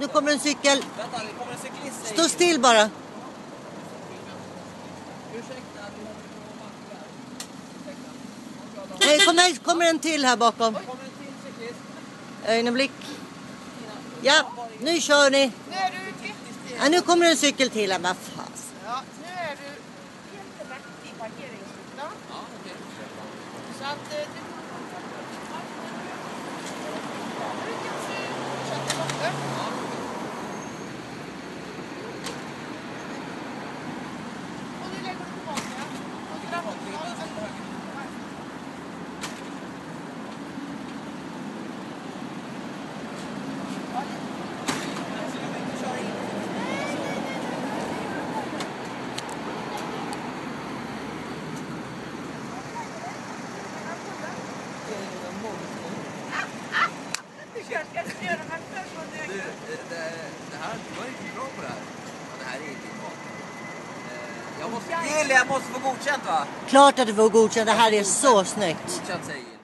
nu kommer en cykel. Vänta, det kommer en cyklist. säger- Stå still bara. Nej, kom här, kommer en till här bakom. Ögonblick. Ja, nu kör ni. Ja, nu kommer en cykel till här. Vad fan. Ja, nu är du helt rätt i parkeringsrutan. Ja, okej. Så att eh, du... Du kan se fortsätta borta. Och nu lägger du tillbaka. Och grabbar. Du kanske göra mig. Du, eh, det, det här, du var riktigt bra på det här. Ja, det här är inte mat. Eh, Jag måste, Jill, jag måste få godkänt va? Klart att du får godkänt. Det här är så snyggt. Godkänt säger.